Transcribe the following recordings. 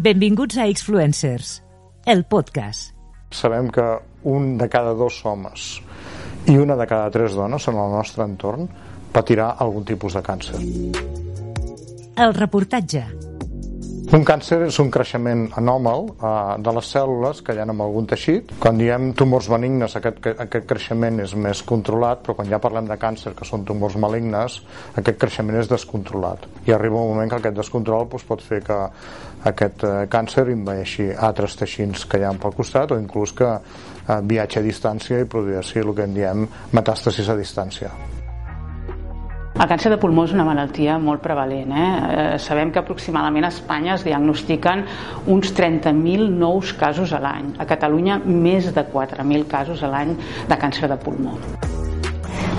Benvinguts a Xfluencers, el podcast. Sabem que un de cada dos homes i una de cada tres dones en el nostre entorn patirà algun tipus de càncer. El reportatge. Un càncer és un creixement anòmal eh, de les cèl·lules que hi ha en algun teixit. Quan diem tumors benignes, aquest, aquest creixement és més controlat, però quan ja parlem de càncer, que són tumors malignes, aquest creixement és descontrolat. I arriba un moment que aquest descontrol doncs, pot fer que aquest eh, càncer invadeixi altres teixits que hi ha pel costat o inclús que eh, viatge a distància i produeixi el que en diem metàstasis a distància. El càncer de pulmó és una malaltia molt prevalent. Eh? eh sabem que aproximadament a Espanya es diagnostiquen uns 30.000 nous casos a l'any. A Catalunya, més de 4.000 casos a l'any de càncer de pulmó.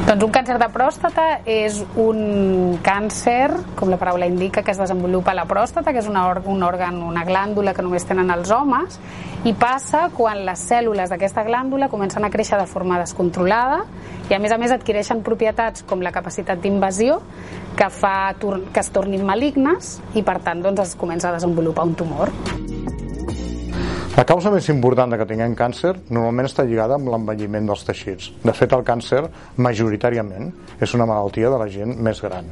Doncs un càncer de pròstata és un càncer, com la paraula indica, que es desenvolupa a la pròstata, que és una, un òrgan, una glàndula que només tenen els homes, i passa quan les cèl·lules d'aquesta glàndula comencen a créixer de forma descontrolada i a més a més adquireixen propietats com la capacitat d'invasió que fa que es tornin malignes i per tant doncs, es comença a desenvolupar un tumor. La causa més important de que tinguem càncer normalment està lligada amb l'envelliment dels teixits. De fet, el càncer, majoritàriament, és una malaltia de la gent més gran.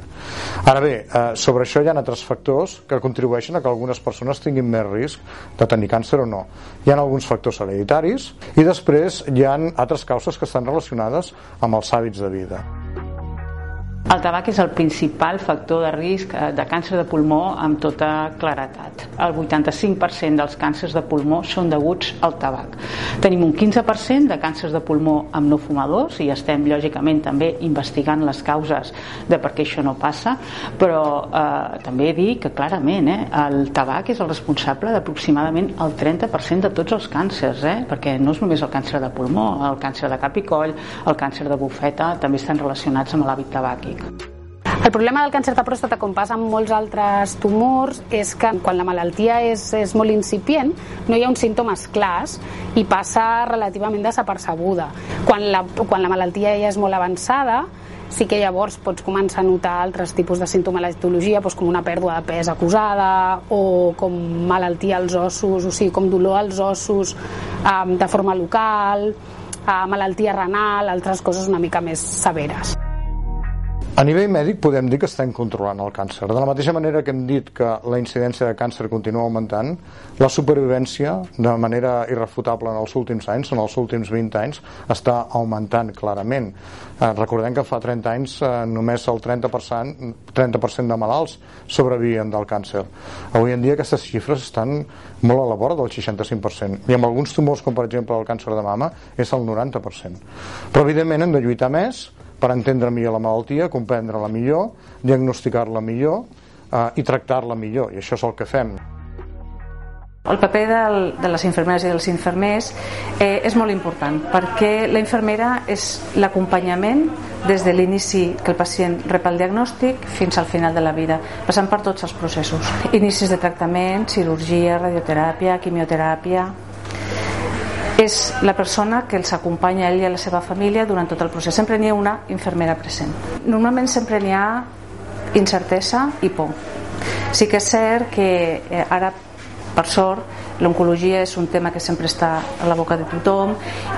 Ara bé, eh, sobre això hi ha altres factors que contribueixen a que algunes persones tinguin més risc de tenir càncer o no. Hi ha alguns factors hereditaris i després hi ha altres causes que estan relacionades amb els hàbits de vida. El tabac és el principal factor de risc eh, de càncer de pulmó amb tota claretat. El 85% dels càncers de pulmó són deguts al tabac. Tenim un 15% de càncers de pulmó amb no fumadors i estem lògicament també investigant les causes de per què això no passa, però eh, també dir que clarament eh, el tabac és el responsable d'aproximadament el 30% de tots els càncers, eh, perquè no és només el càncer de pulmó, el càncer de cap i coll, el càncer de bufeta també estan relacionats amb l'hàbit tabàquic. El problema del càncer de pròstata, com passa amb molts altres tumors, és que quan la malaltia és, és molt incipient no hi ha uns símptomes clars i passa relativament desapercebuda. Quan la, quan la malaltia ja és molt avançada, sí que llavors pots començar a notar altres tipus de sintomatologia, doncs com una pèrdua de pes acusada o com malaltia als ossos, o sigui, com dolor als ossos um, de forma local, uh, malaltia renal, altres coses una mica més severes. A nivell mèdic podem dir que estem controlant el càncer. De la mateixa manera que hem dit que la incidència de càncer continua augmentant, la supervivència, de manera irrefutable en els últims anys, en els últims 20 anys, està augmentant clarament. Eh, recordem que fa 30 anys eh, només el 30%, 30 de malalts sobrevivien del càncer. Avui en dia aquestes xifres estan molt a la vora del 65%. I amb alguns tumors, com per exemple el càncer de mama, és el 90%. Però evidentment hem de lluitar més, per entendre millor la malaltia, comprendre-la millor, diagnosticar-la millor eh, i tractar-la millor, i això és el que fem. El paper del, de les infermeres i dels infermers eh, és molt important perquè la infermera és l'acompanyament des de l'inici que el pacient rep el diagnòstic fins al final de la vida, passant per tots els processos. Inicis de tractament, cirurgia, radioteràpia, quimioteràpia, és la persona que els acompanya a ell i a la seva família durant tot el procés. Sempre n'hi ha una infermera present. Normalment sempre n'hi ha incertesa i por. Sí que és cert que eh, ara, per sort, L'oncologia és un tema que sempre està a la boca de tothom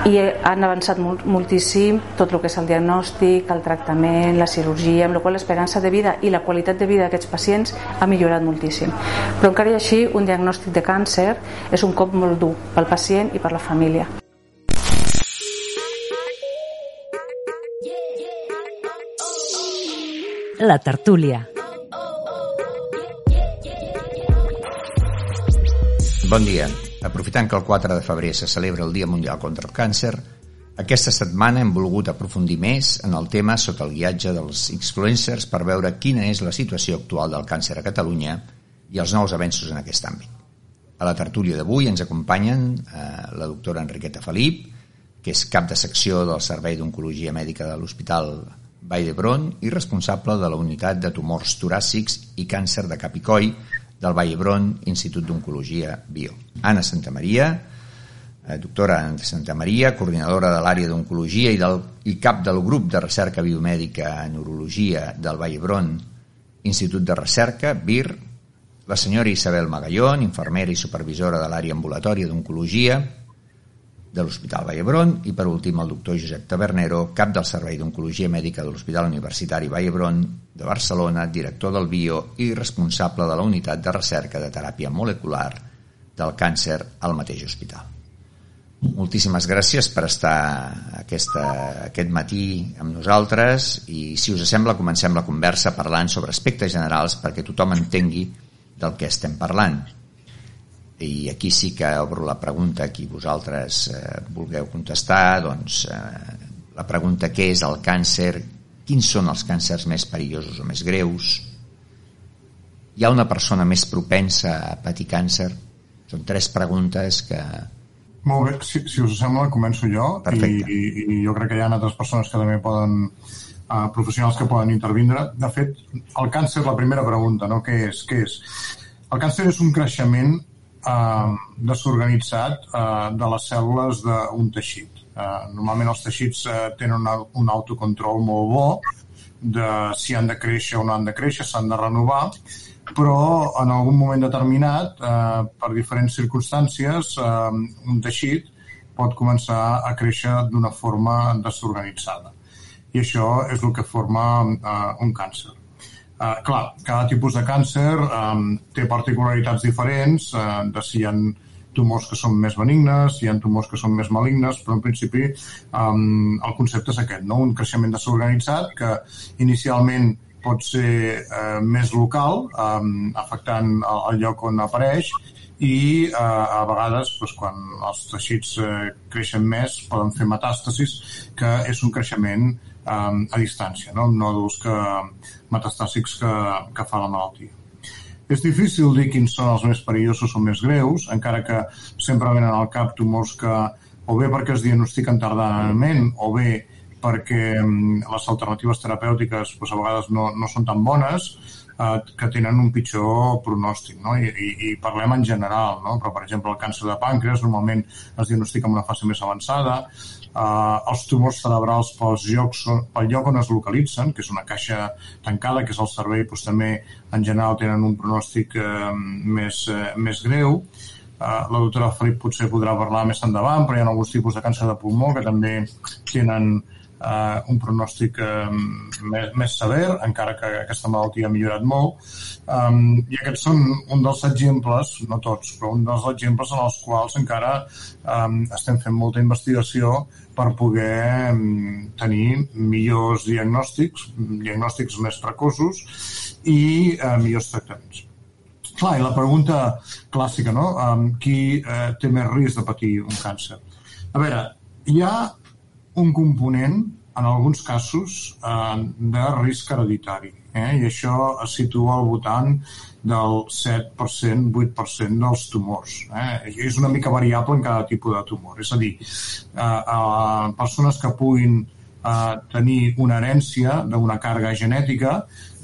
i han avançat molt, moltíssim tot el que és el diagnòstic, el tractament, la cirurgia, amb la qual l'esperança de vida i la qualitat de vida d'aquests pacients ha millorat moltíssim. Però encara i així, un diagnòstic de càncer és un cop molt dur pel pacient i per la família. La tertúlia. Bon dia. Aprofitant que el 4 de febrer se celebra el Dia Mundial contra el Càncer, aquesta setmana hem volgut aprofundir més en el tema sota el guiatge dels influencers per veure quina és la situació actual del càncer a Catalunya i els nous avenços en aquest àmbit. A la tertúlia d'avui ens acompanyen eh, la doctora Enriqueta Felip, que és cap de secció del Servei d'Oncologia Mèdica de l'Hospital Vall d'Hebron i responsable de la unitat de tumors toràcics i càncer de cap i coll del Vall d'Hebron, Institut d'Oncologia Bio. Anna Santamaria, eh, doctora Anna Santamaria, coordinadora de l'àrea d'Oncologia i, del, i cap del grup de recerca biomèdica en urologia del Vall d'Hebron, Institut de Recerca, BIR, la senyora Isabel Magallón, infermera i supervisora de l'àrea ambulatòria d'Oncologia de l'Hospital Vallebron i per últim el doctor Josep Tabernero, cap del Servei d'Oncologia Mèdica de l'Hospital Universitari Vallebron de Barcelona, director del BIO i responsable de la unitat de recerca de teràpia molecular del càncer al mateix hospital. Moltíssimes gràcies per estar aquesta, aquest matí amb nosaltres i si us sembla comencem la conversa parlant sobre aspectes generals perquè tothom entengui del que estem parlant. I aquí sí que obro la pregunta a qui vosaltres eh, vulgueu contestar, doncs eh, la pregunta què és el càncer, quins són els càncers més perillosos o més greus, hi ha una persona més propensa a patir càncer? Són tres preguntes que... Molt bé, si, si us sembla, començo jo i, i, i jo crec que hi ha altres persones que també poden uh, professionals que poden intervindre. De fet, el càncer, la primera pregunta, no? Què és? Què és? El càncer és un creixement uh, desorganitzat uh, de les cèl·lules d'un teixit. Uh, normalment els teixits uh, tenen una, un autocontrol molt bo de si han de créixer o no han de créixer, s'han de renovar, però en algun moment determinat, eh, per diferents circumstàncies, eh, un teixit pot començar a créixer d'una forma desorganitzada i això és el que forma uh, un càncer. Uh, clar, cada tipus de càncer um, té particularitats diferents uh, de si hi ha tumors que són més benignes, hi ha tumors que són més malignes, però en principi um, el concepte és aquest, no? un creixement desorganitzat que inicialment pot ser uh, més local, um, afectant el, el lloc on apareix, i eh, a vegades doncs, quan els teixits eh, creixen més poden fer metàstasis que és un creixement um, a distància, no? amb nòduls que, metastàsics que, que fa la malaltia. És difícil dir quins són els més perillosos o més greus, encara que sempre venen al cap tumors que o bé perquè es diagnostiquen tardament o bé perquè les alternatives terapèutiques doncs, a vegades no, no són tan bones, eh, que tenen un pitjor pronòstic, no? I, i, i parlem en general, no? però per exemple el càncer de pàncreas normalment es diagnostica en una fase més avançada, eh, els tumors cerebrals pels llocs, pel lloc on es localitzen, que és una caixa tancada, que és el cervell, doncs, també en general tenen un pronòstic eh, més, eh, més greu. Uh, la doctora Felip potser podrà parlar més endavant, però hi ha alguns tipus de càncer de pulmó que també tenen uh, un pronòstic um, més, més sever, encara que aquesta malaltia ha millorat molt. Um, I aquests són un dels exemples, no tots, però un dels exemples en els quals encara um, estem fent molta investigació per poder tenir millors diagnòstics, diagnòstics més precoços i uh, millors tractaments. Clar, i la pregunta clàssica, no? Um, qui uh, té més risc de patir un càncer? A veure, hi ha un component, en alguns casos, eh, de risc hereditari. Eh? I això es situa al voltant del 7%, 8% dels tumors. Eh? És una mica variable en cada tipus de tumor. És a dir, eh, eh, persones que puguin tenir una herència d'una càrrega genètica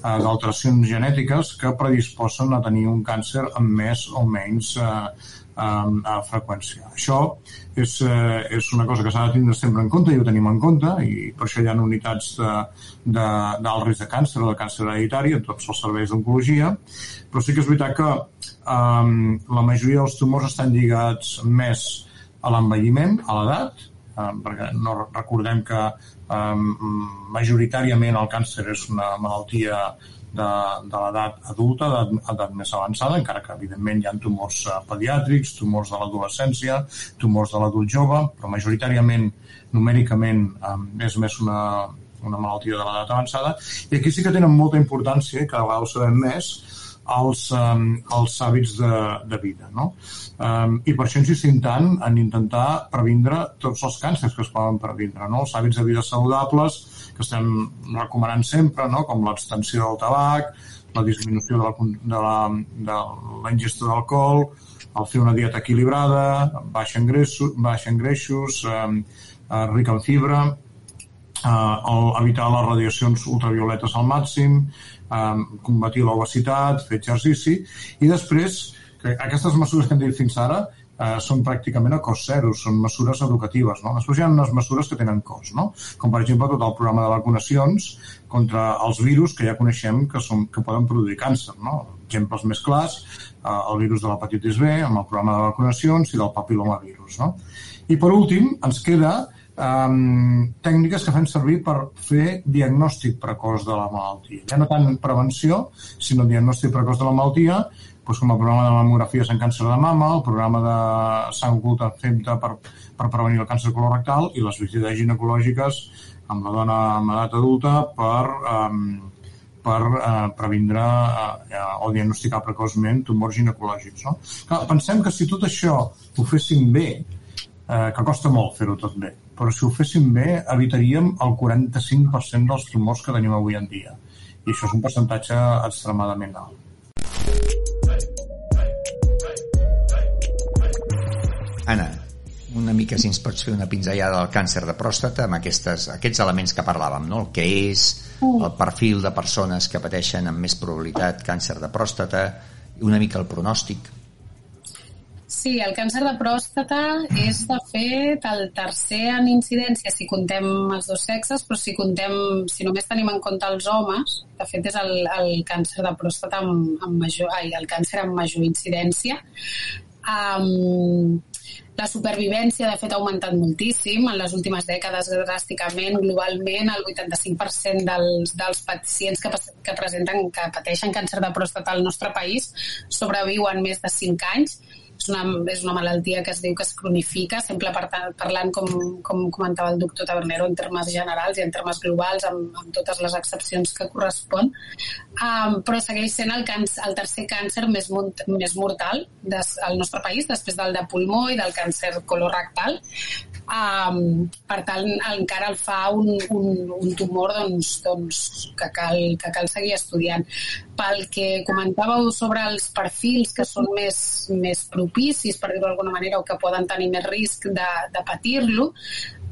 eh, d'alteracions genètiques que predisposen a tenir un càncer amb més o menys eh, a freqüència. Això és, eh, és una cosa que s'ha de tindre sempre en compte i ho tenim en compte i per això hi ha unitats d'alt risc de càncer o de càncer hereditari en tots els serveis d'oncologia, però sí que és veritat que um, la majoria dels tumors estan lligats més a l'envelliment, a l'edat, perquè no recordem que majoritàriament el càncer és una malaltia de, de l'edat adulta, d'edat més avançada, encara que evidentment hi ha tumors eh, pediàtrics, tumors de l'adolescència, tumors de l'adult jove, però majoritàriament, numèricament, és més una, una malaltia de l'edat avançada. I aquí sí que tenen molta importància, i cada vegada ho sabem més, els, um, els hàbits de, de vida. No? Um, I per això insistim tant en intentar previndre tots els càncers que es poden previndre. No? Els hàbits de vida saludables, que estem recomanant sempre, no? com l'extensió del tabac, la disminució de la, de la, de d'alcohol, el fer una dieta equilibrada, baixa en greixos, baixa en greixos eh, rica en fibra, eh, el, evitar les radiacions ultravioletes al màxim, eh, combatir l'obesitat, fer exercici, i després, que aquestes mesures que hem dit fins ara, eh, són pràcticament a cost zero, són mesures educatives. No? Després hi ha unes mesures que tenen cost, no? com per exemple tot el programa de vacunacions contra els virus que ja coneixem que, són, que poden produir càncer. No? Exemples més clars, eh, el virus de l'hepatitis B, amb el programa de vacunacions i del papilomavirus. No? I per últim, ens queda um, tècniques que fem servir per fer diagnòstic precoç de la malaltia. Ja no tant prevenció, sinó diagnòstic precoç de la malaltia, doncs com el programa de mamografies en càncer de mama, el programa de sang oculta FEMTA per, per prevenir el càncer colorectal i les visites ginecològiques amb la dona en edat adulta per, um, per uh, previndre uh, o diagnosticar precoçment tumors ginecològics. No? Clar, pensem que si tot això ho féssim bé, eh, que costa molt fer-ho tot bé, però si ho féssim bé evitaríem el 45% dels tumors que tenim avui en dia. I això és un percentatge extremadament alt. Anna, una mica si ens pots fer una pinzellada del càncer de pròstata amb aquestes, aquests elements que parlàvem, no? el que és, el perfil de persones que pateixen amb més probabilitat càncer de pròstata, i una mica el pronòstic. Sí, el càncer de pròstata és, de fet, el tercer en incidència si contem els dos sexes, però si contem, si només tenim en compte els homes, de fet és el, el càncer de pròstata amb, amb major, ai, el càncer amb major incidència. Um, la supervivència, de fet, ha augmentat moltíssim en les últimes dècades dràsticament. Globalment, el 85% dels, dels pacients que, que presenten, que pateixen càncer de pròstata al nostre país sobreviuen més de 5 anys és una, és una malaltia que es diu que es cronifica, sempre parlant, com, com comentava el doctor Tabernero, en termes generals i en termes globals, amb, amb totes les excepcions que correspon, um, però segueix sent el, càncer, el tercer càncer més, més mortal des, al nostre país, després del de pulmó i del càncer colorectal. Um, per tant, encara el fa un, un, un tumor doncs, doncs, que, cal, que cal seguir estudiant. Pel que comentàveu sobre els perfils que són més, més propicis, per dir-ho d'alguna manera, o que poden tenir més risc de, de patir-lo,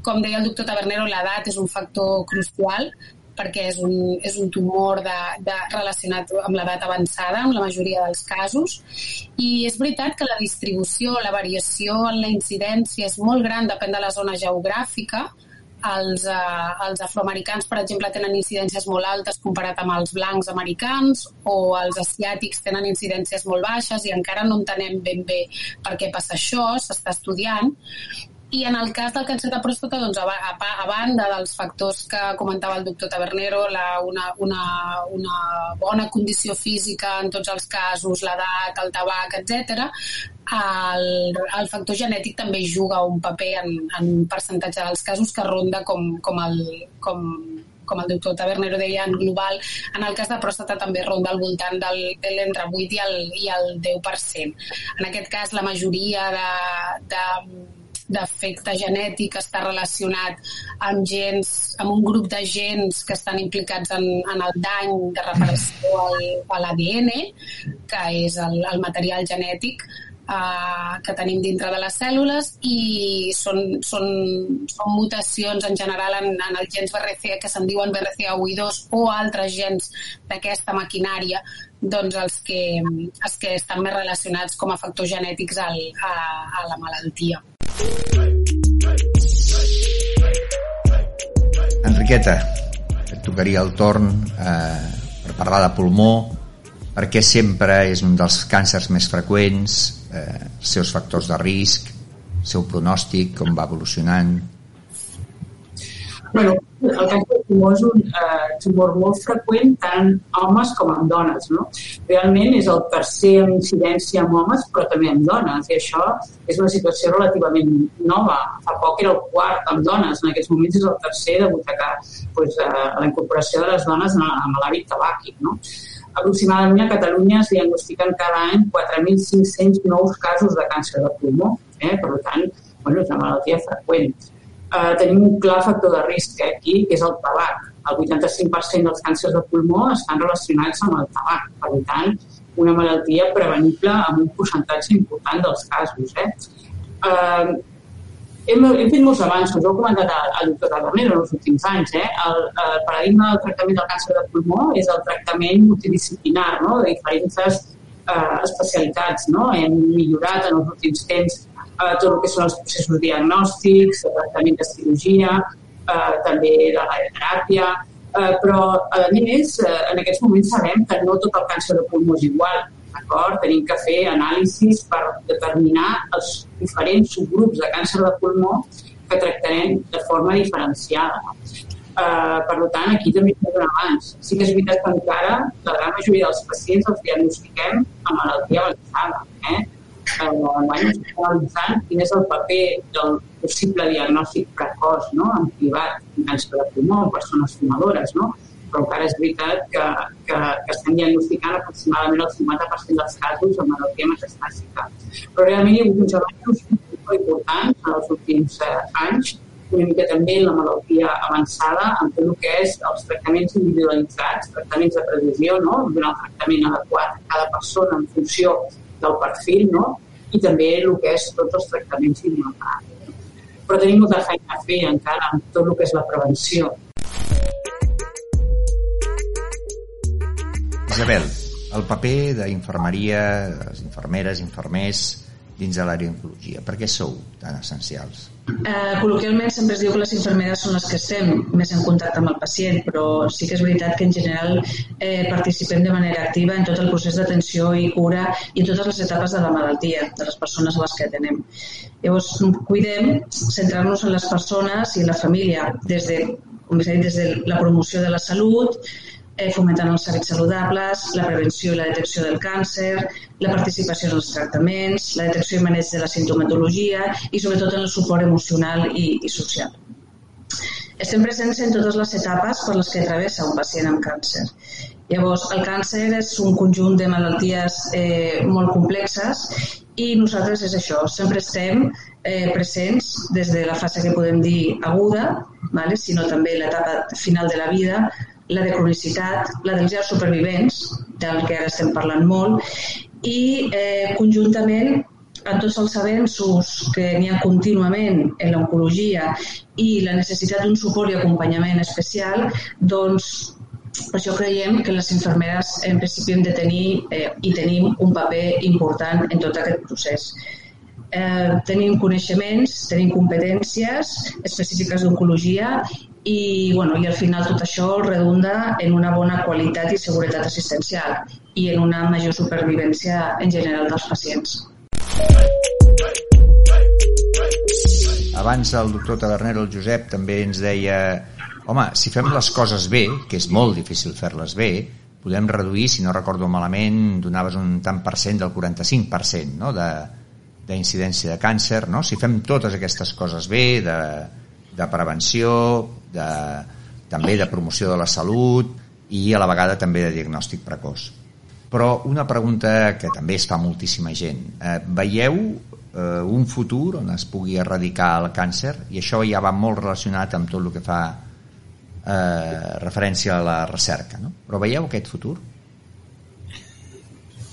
com deia el doctor Tabernero, l'edat és un factor crucial perquè és un, és un tumor de, de, relacionat amb l'edat avançada, en la majoria dels casos. I és veritat que la distribució, la variació en la incidència és molt gran, depèn de la zona geogràfica. Els, eh, els afroamericans, per exemple, tenen incidències molt altes comparat amb els blancs americans o els asiàtics tenen incidències molt baixes i encara no entenem ben bé per què passa això, s'està estudiant i en el cas del càncer de pròstata, doncs, a, a, a banda dels factors que comentava el doctor Tabernero, la, una, una, una bona condició física en tots els casos, l'edat, el tabac, etc, el, el factor genètic també juga un paper en, en un percentatge dels casos que ronda com, com, el, com, com el doctor Tabernero deia, en global, en el cas de pròstata també ronda al voltant del, de l'entre 8 i el, i el 10%. En aquest cas, la majoria de, de d'efecte genètic està relacionat amb gens, amb un grup de gens que estan implicats en, en el dany de reparació al, a l'ADN, que és el, el material genètic eh, que tenim dintre de les cèl·lules i són, són, són mutacions en general en, en els gens BRCA que se'n diuen BRCA1 o altres gens d'aquesta maquinària doncs els que, els que estan més relacionats com a factors genètics al, a, a la malaltia. Enriqueta, et tocaria el torn eh, per parlar de pulmó, perquè sempre és un dels càncers més freqüents, eh, els seus factors de risc, el seu pronòstic, com va evolucionant. Bueno, el càncer de pulmó és un eh, tumor molt freqüent tant en homes com en dones. No? Realment és el tercer en incidència en homes, però també en dones, i això és una situació relativament nova. Fa poc era el quart en dones, en aquests moments és el tercer degut a que pues, eh, la incorporació de les dones en l'hàbit tabàquic. No? Aproximadament a Catalunya es diagnostiquen cada any 4.500 nous casos de càncer de pulmó. Eh? Per tant, bueno, és una malaltia freqüent eh, tenim un clar factor de risc eh, aquí, que és el tabac. El 85% dels càncers de pulmó estan relacionats amb el tabac. Per tant, una malaltia prevenible amb un percentatge important dels casos. Eh? Eh, hem, hem fet molts avanços, ho ha comentat el, el doctor Taberner en els últims anys. Eh? El, el paradigma del tractament del càncer de pulmó és el tractament multidisciplinar no? de diferents eh, especialitats. No? Hem millorat en els últims temps eh, tot el que són els processos diagnòstics, de tractament de cirurgia, eh, també de la teràpia, eh, però a més eh, en aquests moments sabem que no tot el càncer de pulmó és igual, d'acord? Tenim que fer anàlisis per determinar els diferents subgrups de càncer de pulmó que tractarem de forma diferenciada. Uh, per tant, aquí també hi un abans. Sí que és veritat que encara la gran majoria dels pacients els diagnostiquem amb malaltia avançada. Eh? Bueno, estem analitzant quin és el paper del possible diagnòstic precoç no? en privat en càncer de pulmó, en persones fumadores, no? però encara és veritat que, que, que estem diagnosticant aproximadament el 50% dels casos amb malaltia metastàsica. Però realment hi ha hagut uns avanços molt importants en els últims eh, anys una mica també la malaltia avançada amb tot el que és els tractaments individualitzats, tractaments de previsió, no? donar el tractament adequat a cada persona en funció del perfil, no? i també el que és tots els tractaments immunitaris. Però tenim molta feina a fer encara amb tot el que és la prevenció. Isabel, el paper d'infermeria, les infermeres, infermers, dins de l'àrea d'oncologia? Per què sou tan essencials? Eh, col·loquialment sempre es diu que les infermeres són les que estem més en contacte amb el pacient, però sí que és veritat que en general eh, participem de manera activa en tot el procés d'atenció i cura i totes les etapes de la malaltia, de les persones a les que atenem. Llavors, cuidem centrar-nos en les persones i en la família, des de, com dit, des de la promoció de la salut, eh, fomentant els hàbits saludables, la prevenció i la detecció del càncer, la participació en els tractaments, la detecció i maneig de la sintomatologia i sobretot en el suport emocional i, i social. Estem presents en totes les etapes per les que travessa un pacient amb càncer. Llavors, el càncer és un conjunt de malalties eh, molt complexes i nosaltres és això, sempre estem eh, presents des de la fase que podem dir aguda, vale? sinó també l'etapa final de la vida, la de cronicitat, la dels llars supervivents, del que ara estem parlant molt, i eh, conjuntament a tots els avenços que n'hi ha contínuament en l'oncologia i la necessitat d'un suport i acompanyament especial, doncs per això creiem que les infermeres en principi hem de tenir eh, i tenim un paper important en tot aquest procés. Eh, tenim coneixements, tenim competències específiques d'oncologia i, bueno, i al final tot això redunda en una bona qualitat i seguretat assistencial i en una major supervivència en general dels pacients. Abans el doctor Tavernero, el Josep, també ens deia home, si fem les coses bé, que és molt difícil fer-les bé, podem reduir, si no recordo malament, donaves un tant per cent del 45% no? de, de càncer, no? si fem totes aquestes coses bé, de, de prevenció, de, també de promoció de la salut i a la vegada també de diagnòstic precoç. Però una pregunta que també es fa moltíssima gent. Eh, veieu eh, un futur on es pugui erradicar el càncer? I això ja va molt relacionat amb tot el que fa eh, referència a la recerca. No? Però veieu aquest futur?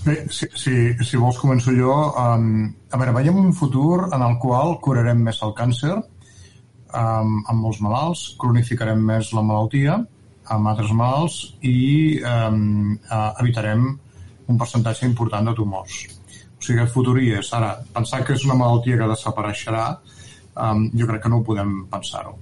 Bé, si, si, si vols començo jo. Um, a veure, veiem un futur en el qual curarem més el càncer, amb, amb molts malalts, cronificarem més la malaltia amb altres malalts i um, evitarem un percentatge important de tumors. O sigui, el futur hi és. Ara, pensar que és una malaltia que desapareixerà, um, jo crec que no ho podem pensar-ho.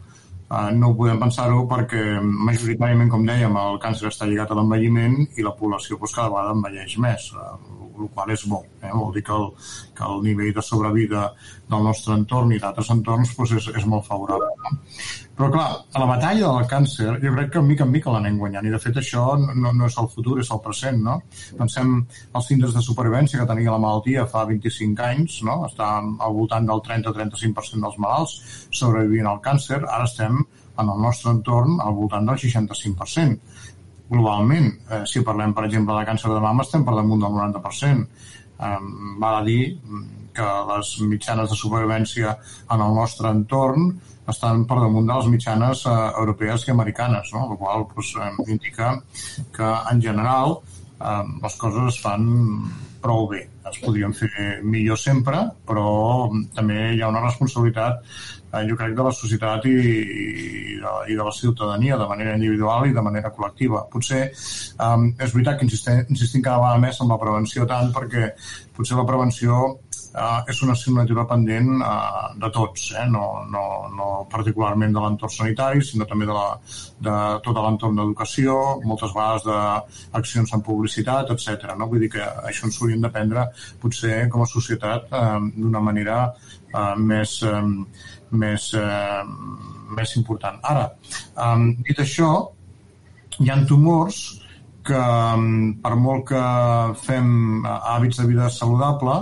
Uh, no ho podem pensar-ho perquè majoritàriament, com dèiem, el càncer està lligat a l'envelliment i la població doncs, cada vegada envelleix més. Uh, el qual és bo. Eh? Vol dir que el, que el nivell de sobrevida del nostre entorn i d'altres entorns doncs és, és molt favorable. No? Però clar, a la batalla del càncer jo crec que mica en mica l'anem guanyant i de fet això no, no és el futur, és el present. No? Pensem els índexs de supervivència que tenia la malaltia fa 25 anys, no? està al voltant del 30-35% dels malalts sobrevivint al càncer, ara estem en el nostre entorn al voltant del 65% globalment. Eh, si parlem, per exemple, de càncer de mama, estem per damunt del 90%. Eh, val a dir que les mitjanes de supervivència en el nostre entorn estan per damunt de les mitjanes eh, europees i americanes, no? el qual pues, eh, indica que, en general, eh, les coses es fan prou bé. Es podrien fer millor sempre, però també hi ha una responsabilitat eh, jo crec, de la societat i, i, de, i de la ciutadania de manera individual i de manera col·lectiva. Potser um, és veritat que insistim, insistim cada vegada més en la prevenció tant perquè potser la prevenció eh, és una assignatura pendent eh, de tots, eh? no, no, no particularment de l'entorn sanitari, sinó també de, la, de tot l'entorn d'educació, moltes vegades d'accions en publicitat, etc. No? Vull dir que això ens hauríem d'aprendre potser com a societat eh, d'una manera eh, més, eh, més, eh, més important. Ara, eh, dit això, hi ha tumors que per molt que fem hàbits de vida saludable,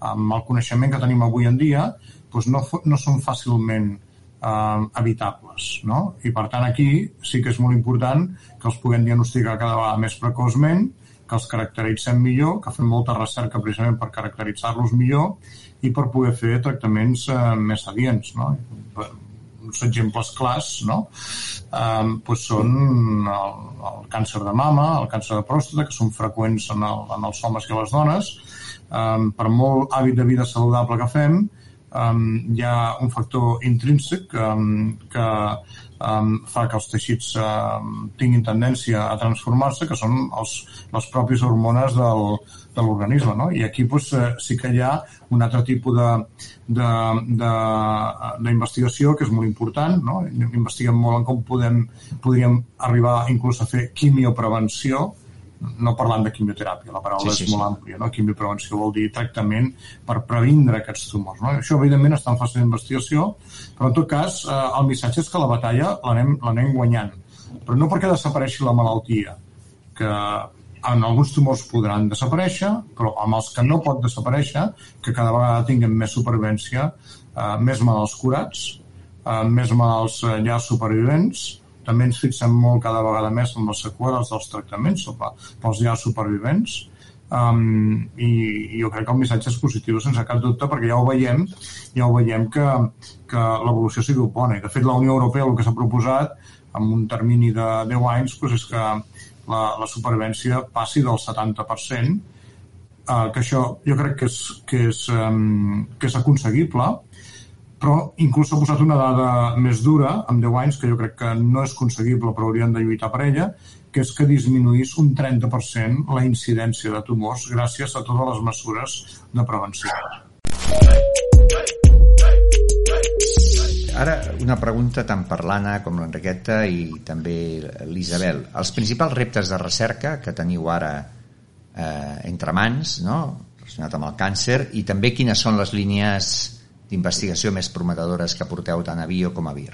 amb el coneixement que tenim avui en dia, doncs no, no són fàcilment eh, evitables. No? I per tant aquí sí que és molt important que els puguem diagnosticar cada vegada més precoçment, que els caracteritzem millor, que fem molta recerca precisament per caracteritzar-los millor i per poder fer tractaments eh, més adients. No? uns exemples clars no? eh, doncs són el, el càncer de mama, el càncer de pròstata, que són freqüents en, el, en els homes i les dones, um, per molt hàbit de vida saludable que fem, um, hi ha un factor intrínsec um, que um, fa que els teixits um, tinguin tendència a transformar-se, que són els, les pròpies hormones del, de l'organisme. No? I aquí doncs, sí que hi ha un altre tipus d'investigació que és molt important. No? Investiguem molt en com podem, podríem arribar inclús a fer quimioprevenció, no parlant de quimioteràpia, la paraula sí, sí, és molt sí. àmplia, no? quimioprevenció vol dir tractament per previndre aquests tumors. No? Això, evidentment, està en fase d'investigació, però, en tot cas, eh, el missatge és que la batalla l'anem guanyant. Però no perquè desapareixi la malaltia, que en alguns tumors podran desaparèixer, però amb els que no pot desaparèixer, que cada vegada tinguem més supervivència, eh, més malalts curats, eh, més malalts eh, llars supervivents, també ens fixem molt cada vegada més en les seqüeles dels tractaments pels llars supervivents. Um, i, i jo crec que el missatge és positiu sense cap dubte perquè ja ho veiem ja ho veiem que, que l'evolució sigui bona i de fet la Unió Europea el que s'ha proposat en un termini de 10 anys doncs és que la, la supervivència passi del 70% eh, que això jo crec que és, que és, um, que és aconseguible però inclús s'ha posat una dada més dura, amb 10 anys, que jo crec que no és conseguible, però hauríem de lluitar per ella, que és que disminuís un 30% la incidència de tumors gràcies a totes les mesures de prevenció. Ara, una pregunta tant per l'Anna com l'Enriqueta i també l'Isabel. Els principals reptes de recerca que teniu ara eh, entre mans, no? relacionat amb el càncer, i també quines són les línies d'investigació més prometedores que porteu tant a Bio com a Vir?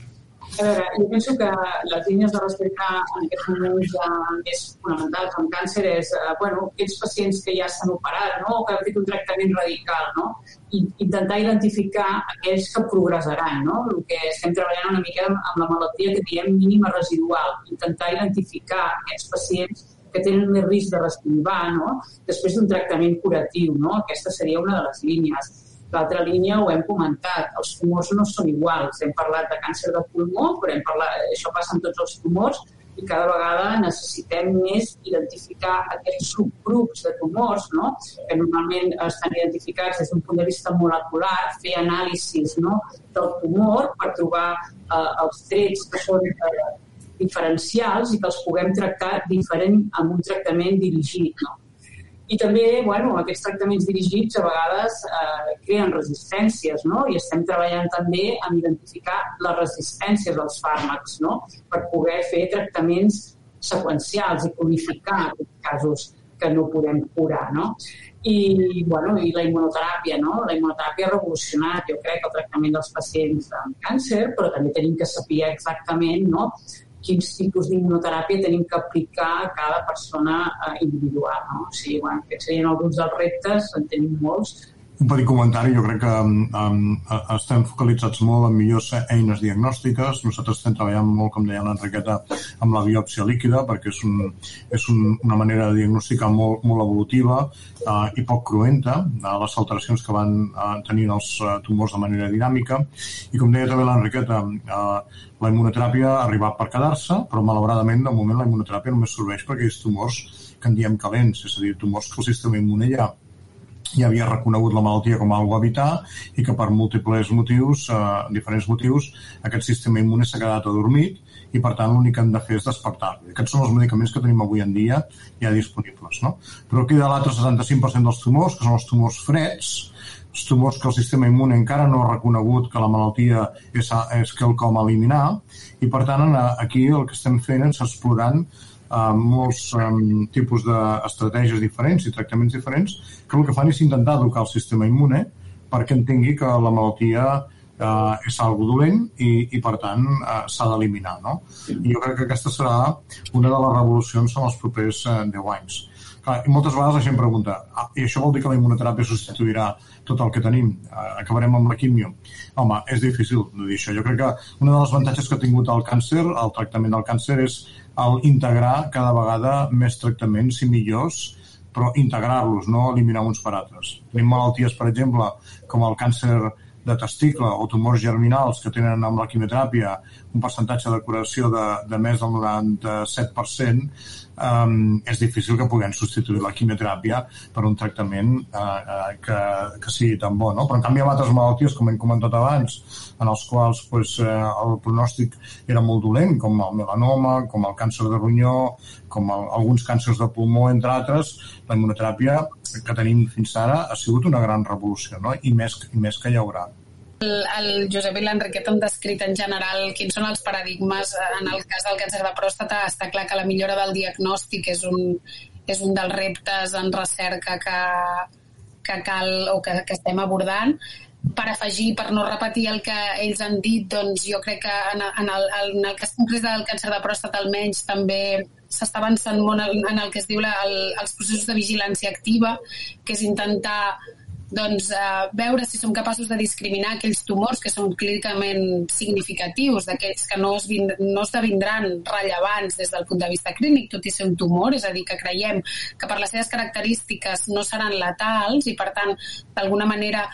A veure, jo penso que les línies de recerca en aquests moments ja més fonamentals amb càncer és, eh, bueno, aquests pacients que ja s'han operat, no?, o que han fet un tractament radical, no?, i intentar identificar aquells que progressaran, no?, el que estem treballant una mica amb la malaltia que diem mínima residual, intentar identificar aquests pacients que tenen més risc de respirar, no?, després d'un tractament curatiu, no?, aquesta seria una de les línies L'altra línia ho hem comentat, els tumors no són iguals. Hem parlat de càncer de pulmó, però hem parlat, això passa amb tots els tumors i cada vegada necessitem més identificar aquests subgrups de tumors, no? que normalment estan identificats des d'un punt de vista molecular, fer anàlisis no? del tumor per trobar eh, els trets que són eh, diferencials i que els puguem tractar diferent amb un tractament dirigit. No? I també, bueno, aquests tractaments dirigits a vegades eh, creen resistències, no? I estem treballant també en identificar les resistències dels fàrmacs, no? Per poder fer tractaments seqüencials i codificar aquests casos que no podem curar, no? I, bueno, i la immunoteràpia, no? La immunoteràpia ha revolucionat, jo crec, el tractament dels pacients amb càncer, però també tenim que saber exactament no? Quins tipus d'immunoteràpia tenim que aplicar a cada persona eh, individual. No? O sigui, bueno, aquests serien alguns dels reptes, en tenim molts, un petit comentari, jo crec que um, estem focalitzats molt en millors eines diagnòstiques. Nosaltres estem treballant molt, com deia l'Enriqueta, amb la biòpsia líquida, perquè és, un, és un, una manera de diagnosticar molt, molt evolutiva uh, i poc cruenta uh, les alteracions que van uh, tenir els uh, tumors de manera dinàmica. I com deia també l'Enriqueta, uh, la immunoteràpia ha arribat per quedar-se, però malauradament, de moment, la immunoteràpia només serveix per aquells tumors que en diem calents, és a dir, tumors que el sistema immune ja ja havia reconegut la malaltia com a algo a evitar i que per múltiples motius, eh, diferents motius, aquest sistema immune s'ha quedat adormit i per tant l'únic que hem de fer és despertar-lo. Aquests són els medicaments que tenim avui en dia ja disponibles. No? Però de l'altre 75% dels tumors, que són els tumors freds, els tumors que el sistema immune encara no ha reconegut que la malaltia és, és quelcom a eliminar i per tant aquí el que estem fent és explorant eh, molts eh, tipus d'estratègies diferents i tractaments diferents que el que fan és intentar educar el sistema immune perquè entengui que la malaltia eh, és algo dolent i, i per tant eh, s'ha d'eliminar no? i jo crec que aquesta serà una de les revolucions en els propers eh, 10 anys Clar, i moltes vegades la gent pregunta ah, i això vol dir que la immunoteràpia substituirà tot el que tenim, eh, acabarem amb la quimio? Home, és difícil de dir això. Jo crec que una de les avantatges que ha tingut el càncer el tractament del càncer és el integrar cada vegada més tractaments i millors però integrar-los, no eliminar uns per altres. Tenim malalties, per exemple, com el càncer de testicle o tumors germinals que tenen amb la quimioteràpia un percentatge de curació de, de més del 97%, um, és difícil que puguem substituir la quimioteràpia per un tractament uh, uh, que, que sigui tan bo. No? Però en canvi amb altres malalties, com hem comentat abans, en els quals pues, uh, el pronòstic era molt dolent, com el melanoma, com el càncer de ronyó, com el, alguns càncers de pulmó, entre altres, la immunoteràpia que tenim fins ara ha sigut una gran revolució, no? I, més, i més que hi haurà. El, el Josep i l'Enriqueta han descrit en general quins són els paradigmes en el cas del càncer de pròstata. Està clar que la millora del diagnòstic és un, és un dels reptes en recerca que, que cal o que, que estem abordant per afegir, per no repetir el que ells han dit, doncs jo crec que en, en, el, en el cas concret del càncer de pròstata almenys també s'està avançant molt en, en el que es diu la, el, els processos de vigilància activa, que és intentar doncs, eh, veure si som capaços de discriminar aquells tumors que són clínicament significatius, d'aquells que no, es vind, no esdevindran rellevants des del punt de vista clínic, tot i ser un tumor, és a dir, que creiem que per les seves característiques no seran letals i, per tant, d'alguna manera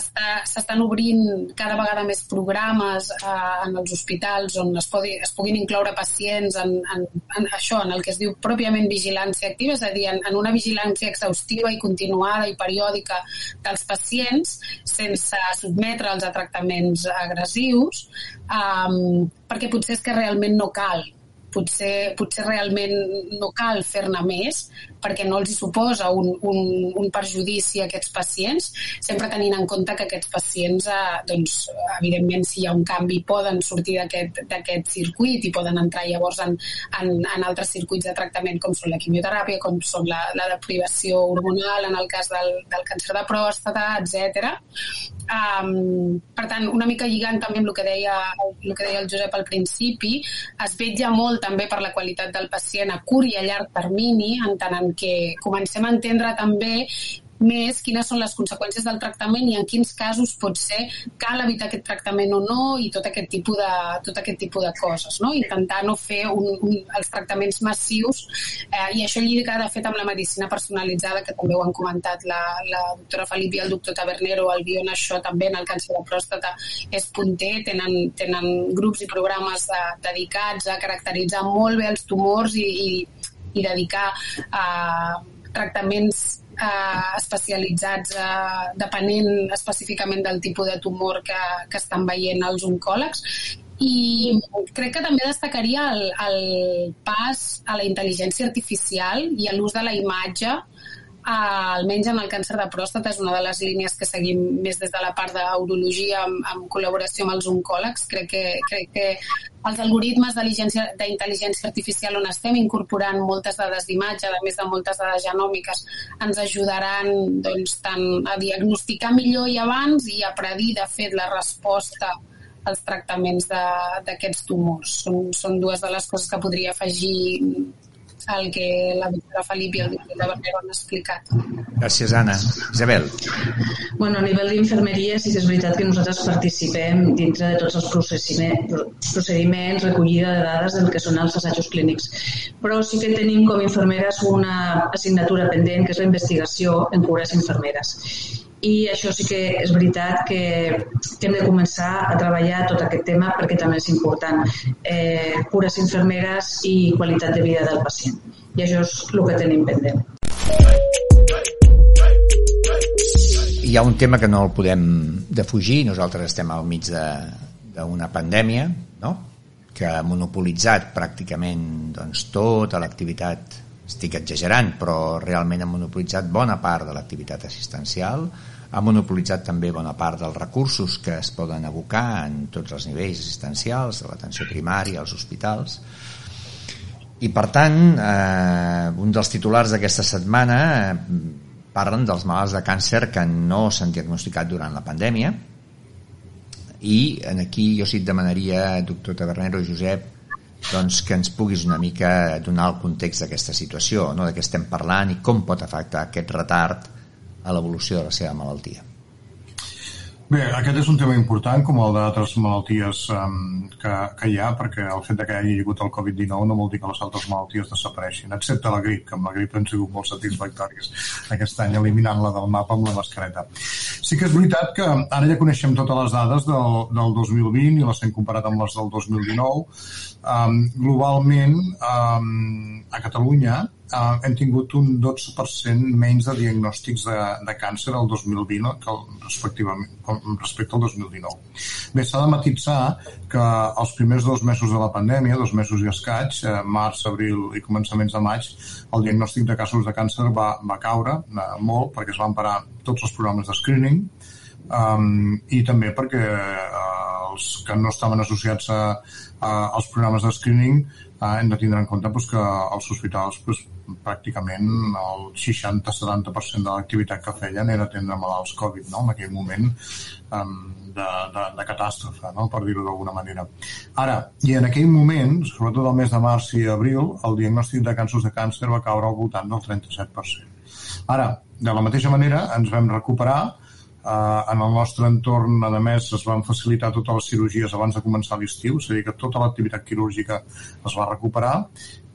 s'estan obrint cada vegada més programes eh, en els hospitals on es, podi, es puguin incloure pacients en, en, en això, en el que es diu pròpiament vigilància activa, és a dir, en, en una vigilància exhaustiva i continuada i periòdica dels pacients sense sotmetre'ls a tractaments agressius, eh, perquè potser és que realment no cal. Potser, potser realment no cal fer-ne més perquè no els suposa un, un, un perjudici a aquests pacients, sempre tenint en compte que aquests pacients, eh, doncs, evidentment, si hi ha un canvi, poden sortir d'aquest circuit i poden entrar llavors en, en, en altres circuits de tractament com són la quimioteràpia, com són la, la deprivació hormonal en el cas del, del càncer de pròstata, etc. Um, per tant, una mica lligant també amb el que, deia, el que deia el Josep al principi, es vetja molt també per la qualitat del pacient a curt i a llarg termini, en tant en què comencem a entendre també més quines són les conseqüències del tractament i en quins casos pot ser cal evitar aquest tractament o no i tot aquest tipus de, tot aquest tipus de coses. No? Intentar no fer un, un, els tractaments massius eh, i això lliga de fet amb la medicina personalitzada que també ho han comentat la, la doctora Felip i el doctor Tabernero el Bion això també en el càncer de pròstata és punter, tenen, tenen grups i programes de, dedicats a caracteritzar molt bé els tumors i, i, i dedicar a tractaments eh, especialitzats eh, depenent específicament del tipus de tumor que, que estan veient els oncòlegs. I crec que també destacaria el, el pas a la intel·ligència artificial i a l'ús de la imatge almenys en el càncer de pròstata és una de les línies que seguim més des de la part d'urologia amb, amb col·laboració amb els oncòlegs. Crec que, crec que els algoritmes d'intel·ligència artificial on estem incorporant moltes dades d'imatge, a més de moltes dades genòmiques, ens ajudaran doncs, tant a diagnosticar millor i abans i a predir, de fet, la resposta als tractaments d'aquests tumors. Són, són dues de les coses que podria afegir el que la doctora Felip i el doctor Tabernero han explicat. Gràcies, Anna. Isabel. Bueno, a nivell d'infermeria sí que és veritat que nosaltres participem dintre de tots els procediments, recollida de dades del que són els assajos clínics. Però sí que tenim com infermeres una assignatura pendent, que és la investigació en cures infermeres i això sí que és veritat que, que hem de començar a treballar tot aquest tema perquè també és important. Eh, cures infermeres i qualitat de vida del pacient. I això és el que tenim pendent. hi ha un tema que no el podem defugir, nosaltres estem al mig d'una pandèmia, no? que ha monopolitzat pràcticament doncs, tota l'activitat, estic exagerant, però realment ha monopolitzat bona part de l'activitat assistencial, ha monopolitzat també bona part dels recursos que es poden abocar en tots els nivells assistencials, de l'atenció primària, als hospitals, i per tant, eh, un dels titulars d'aquesta setmana eh, parlen dels malalts de càncer que no s'han diagnosticat durant la pandèmia i en aquí jo sí et demanaria, doctor Tabernero i Josep, doncs que ens puguis una mica donar el context d'aquesta situació, no? de què estem parlant i com pot afectar aquest retard a l'evolució de la seva malaltia. Bé, aquest és un tema important, com el d'altres malalties um, que, que hi ha, perquè el fet que hi hagi hagut el Covid-19 no vol dir que les altres malalties desapareixin, excepte la grip, que amb la grip han sigut molt satisfactòries aquest any, eliminant-la del mapa amb la mascareta. Sí que és veritat que ara ja coneixem totes les dades del, del 2020 i les hem comparat amb les del 2019. Um, globalment, um, a Catalunya, uh, hem tingut un 12% menys de diagnòstics de, de càncer el 2020 que el, respectivament, respecte al 2019. Bé, s'ha de matitzar que els primers dos mesos de la pandèmia, dos mesos i escaig, eh, març, abril i començaments de maig, el diagnòstic de casos de càncer va, va caure eh, molt perquè es van parar tots els programes de screening um, i també perquè eh, els que no estaven associats a, a, als programes de screening eh, hem de tindre en compte pues, que els hospitals pues, pràcticament el 60-70% de l'activitat que feien era atendre malalts Covid, no? en aquell moment um, de, de, de catàstrofe, no? per dir-ho d'alguna manera. Ara, i en aquell moment, sobretot el mes de març i abril, el diagnòstic de casos de càncer va caure al voltant del 37%. Ara, de la mateixa manera, ens vam recuperar Uh, en el nostre entorn, a més, es van facilitar totes les cirurgies abans de començar l'estiu, és a dir, que tota l'activitat quirúrgica es va recuperar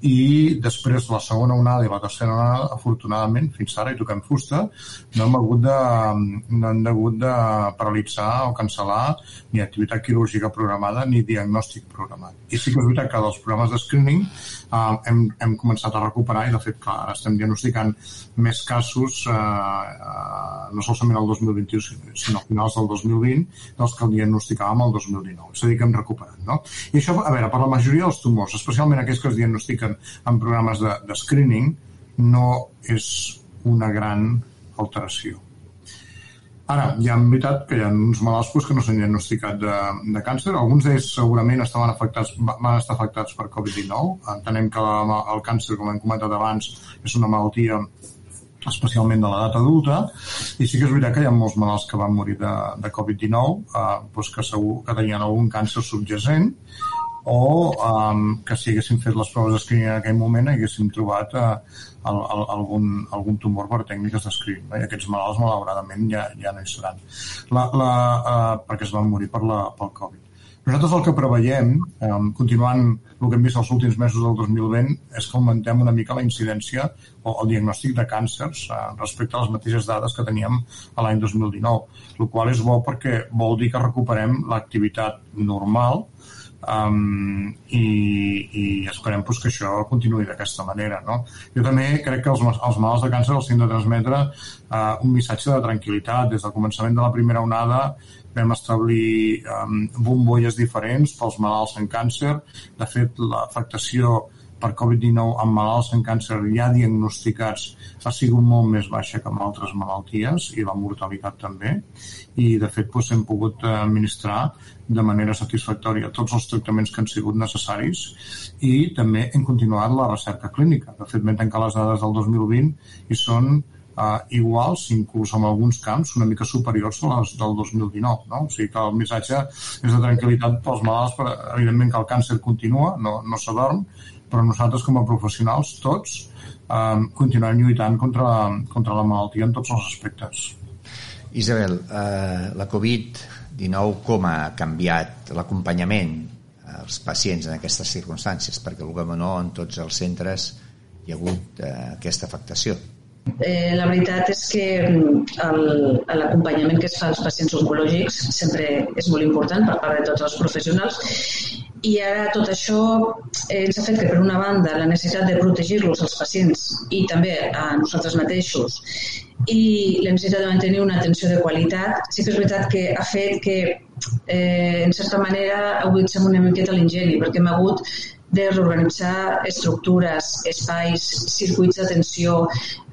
i després la segona onada i la tercera onada, afortunadament, fins ara, i toquem fusta, no hem hagut de, no hem hagut de paralitzar o cancel·lar ni activitat quirúrgica programada ni diagnòstic programat. I sí que és veritat que dels programes de screening eh, hem, hem començat a recuperar i, de fet, clar, ara estem diagnosticant més casos, eh, eh, no solament el 2021, sinó a finals del 2020, dels que el diagnosticàvem el 2019. És a dir, que hem recuperat. No? I això, a veure, per la majoria dels tumors, especialment aquells que es diagnostiquen en, en programes de, de screening no és una gran alteració. Ara, hi ha veritat que hi ha uns malalts pues, que no s'han diagnosticat de, de càncer. Alguns d'ells segurament estaven afectats, van estar afectats per Covid-19. Entenem que la, el càncer, com hem comentat abans, és una malaltia especialment de l'edat adulta, i sí que és veritat que hi ha molts malalts que van morir de, de Covid-19, eh, doncs que segur que tenien algun càncer subjacent, o um, que si haguéssim fet les proves d'escreening en aquell moment haguéssim trobat uh, el, el, algun, algun tumor per tècniques d'escreening. No? I aquests malalts, malauradament, ja, ja no hi seran. La, la, uh, perquè es van morir per la, pel Covid. Nosaltres el que preveiem, um, continuant el que hem vist els últims mesos del 2020, és que augmentem una mica la incidència o el diagnòstic de càncers uh, respecte a les mateixes dades que teníem a l'any 2019, el qual és bo perquè vol dir que recuperem l'activitat normal um, i, i esperem pues, que això continuï d'aquesta manera. No? Jo també crec que els, els malalts de càncer els hem de transmetre uh, un missatge de tranquil·litat. Des del començament de la primera onada vam establir um, bombolles diferents pels malalts en càncer. De fet, l'afectació per Covid-19 amb malalts en càncer ja diagnosticats ha sigut molt més baixa que amb altres malalties i la mortalitat també i de fet doncs, hem pogut administrar de manera satisfactòria tots els tractaments que han sigut necessaris i també hem continuat la recerca clínica. De fet, vam tancar les dades del 2020 i són uh, iguals, inclús en alguns camps, una mica superiors a les del 2019. No? O sigui que el missatge és de tranquil·litat pels malalts, però evidentment que el càncer continua, no, no s'adorm, però nosaltres com a professionals, tots, eh, continuem lluitant contra, contra la malaltia en tots els aspectes. Isabel, eh, la Covid-19 com ha canviat l'acompanyament als pacients en aquestes circumstàncies? Perquè, el que no, en tots els centres hi ha hagut eh, aquesta afectació. Eh, la veritat és que mm, l'acompanyament que es fa als pacients oncològics sempre és molt important per part de tots els professionals i ara tot això eh, ens ha fet que, per una banda, la necessitat de protegir-los als pacients i també a nosaltres mateixos i la necessitat de mantenir una atenció de qualitat, sí que és veritat que ha fet que, eh, en certa manera, aguditzem una miqueta l'ingeni, perquè hem hagut de reorganitzar estructures, espais, circuits d'atenció,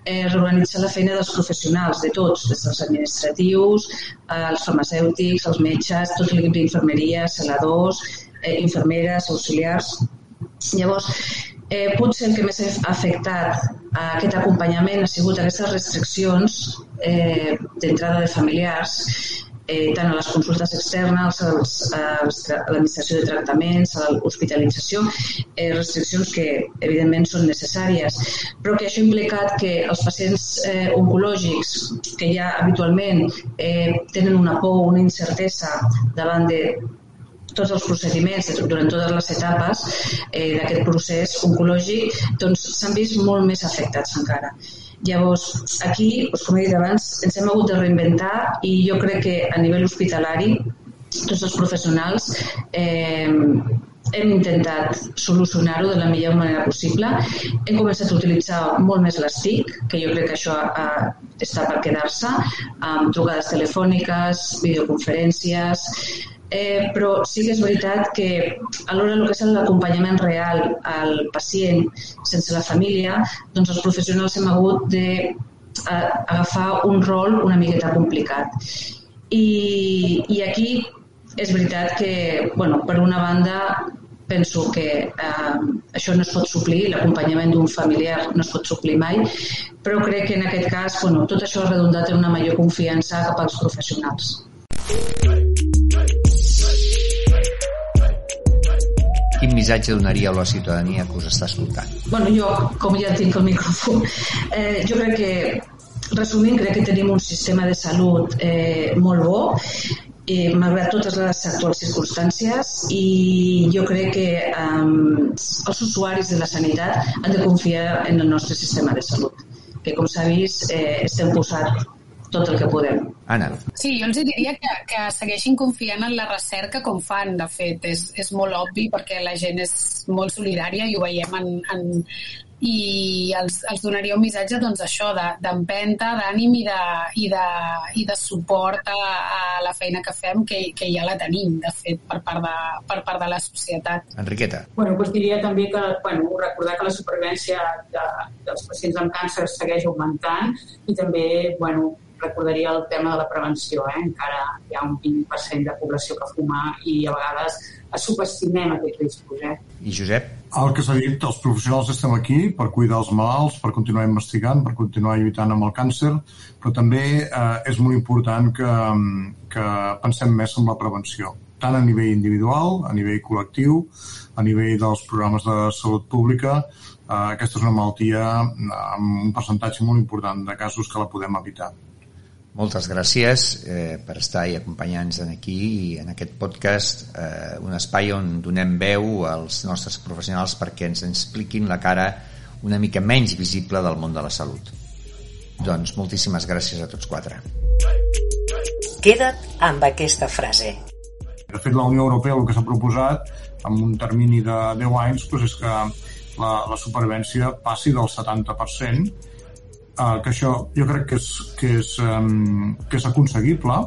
eh, reorganitzar la feina dels professionals, de tots, des dels administratius, els farmacèutics, els metges, tot l'equip d'infermeria, celadors, eh, infermeres, auxiliars. Llavors, eh, potser el que més ha afectat a aquest acompanyament ha sigut aquestes restriccions eh, d'entrada de familiars eh, tant a les consultes externes, als, als, a l'administració de tractaments, a l'hospitalització, eh, restriccions que evidentment són necessàries, però que això ha implicat que els pacients eh, oncològics que ja habitualment eh, tenen una por, una incertesa davant de tots els procediments durant totes les etapes eh, d'aquest procés oncològic doncs s'han vist molt més afectats encara. Llavors, aquí, doncs, com he dit abans, ens hem hagut de reinventar i jo crec que a nivell hospitalari tots els professionals eh, hem intentat solucionar-ho de la millor manera possible. Hem començat a utilitzar molt més les TIC, que jo crec que això eh, està per quedar-se, amb trucades telefòniques, videoconferències, Eh, però sí que és veritat que alhora el que és l'acompanyament real al pacient sense la família, doncs els professionals hem hagut de a, agafar un rol una miqueta complicat. I, i aquí és veritat que, bueno, per una banda, penso que eh, això no es pot suplir, l'acompanyament d'un familiar no es pot suplir mai, però crec que en aquest cas bueno, tot això ha redundat en una major confiança cap als professionals. Missatge donaríeu a la ciutadania que us està escoltant? Bueno, jo, com ja tinc el micròfon, eh, jo crec que, resumint, crec que tenim un sistema de salut eh, molt bo, eh, malgrat totes les actuals circumstàncies i jo crec que eh, els usuaris de la sanitat han de confiar en el nostre sistema de salut que com s'ha vist eh, estem posat tot el que podem. Anna. Sí, jo els diria que, que segueixin confiant en la recerca com fan, de fet. És, és molt obvi perquè la gent és molt solidària i ho veiem en, en i els, els donaria un missatge doncs això d'empenta, de, d'ànim i, de, i, de, i de suport a, a la feina que fem que, que ja la tenim de fet per part de, per part de la societat Enriqueta bueno, doncs diria també que bueno, recordar que la supervivència de, dels pacients amb càncer segueix augmentant i també bueno, recordaria el tema de la prevenció. Eh? Encara hi ha un 20% de població que fuma i a vegades subestimem aquests riscos. Eh? I Josep? El que s'ha dit, els professionals estem aquí per cuidar els malalts, per continuar investigant, per continuar lluitant amb el càncer, però també eh, és molt important que, que pensem més en la prevenció, tant a nivell individual, a nivell col·lectiu, a nivell dels programes de salut pública, eh, aquesta és una malaltia amb un percentatge molt important de casos que la podem evitar. Moltes gràcies eh, per estar i acompanyar-nos aquí i en aquest podcast, eh, un espai on donem veu als nostres professionals perquè ens expliquin la cara una mica menys visible del món de la salut. Doncs moltíssimes gràcies a tots quatre. Queda't amb aquesta frase. De fet, la Unió Europea el que s'ha proposat amb un termini de 10 anys doncs és que la, la supervivència passi del 70% uh, que això jo crec que és, que és, um, que és aconseguible,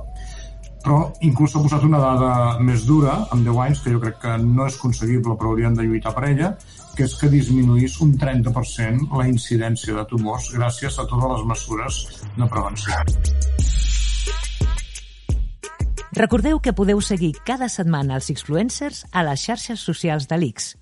però inclús s'ha posat una dada més dura, amb 10 anys, que jo crec que no és conseguible, però hauríem de lluitar per ella, que és que disminuís un 30% la incidència de tumors gràcies a totes les mesures de prevenció. Recordeu que podeu seguir cada setmana els influencers a les xarxes socials de l'X.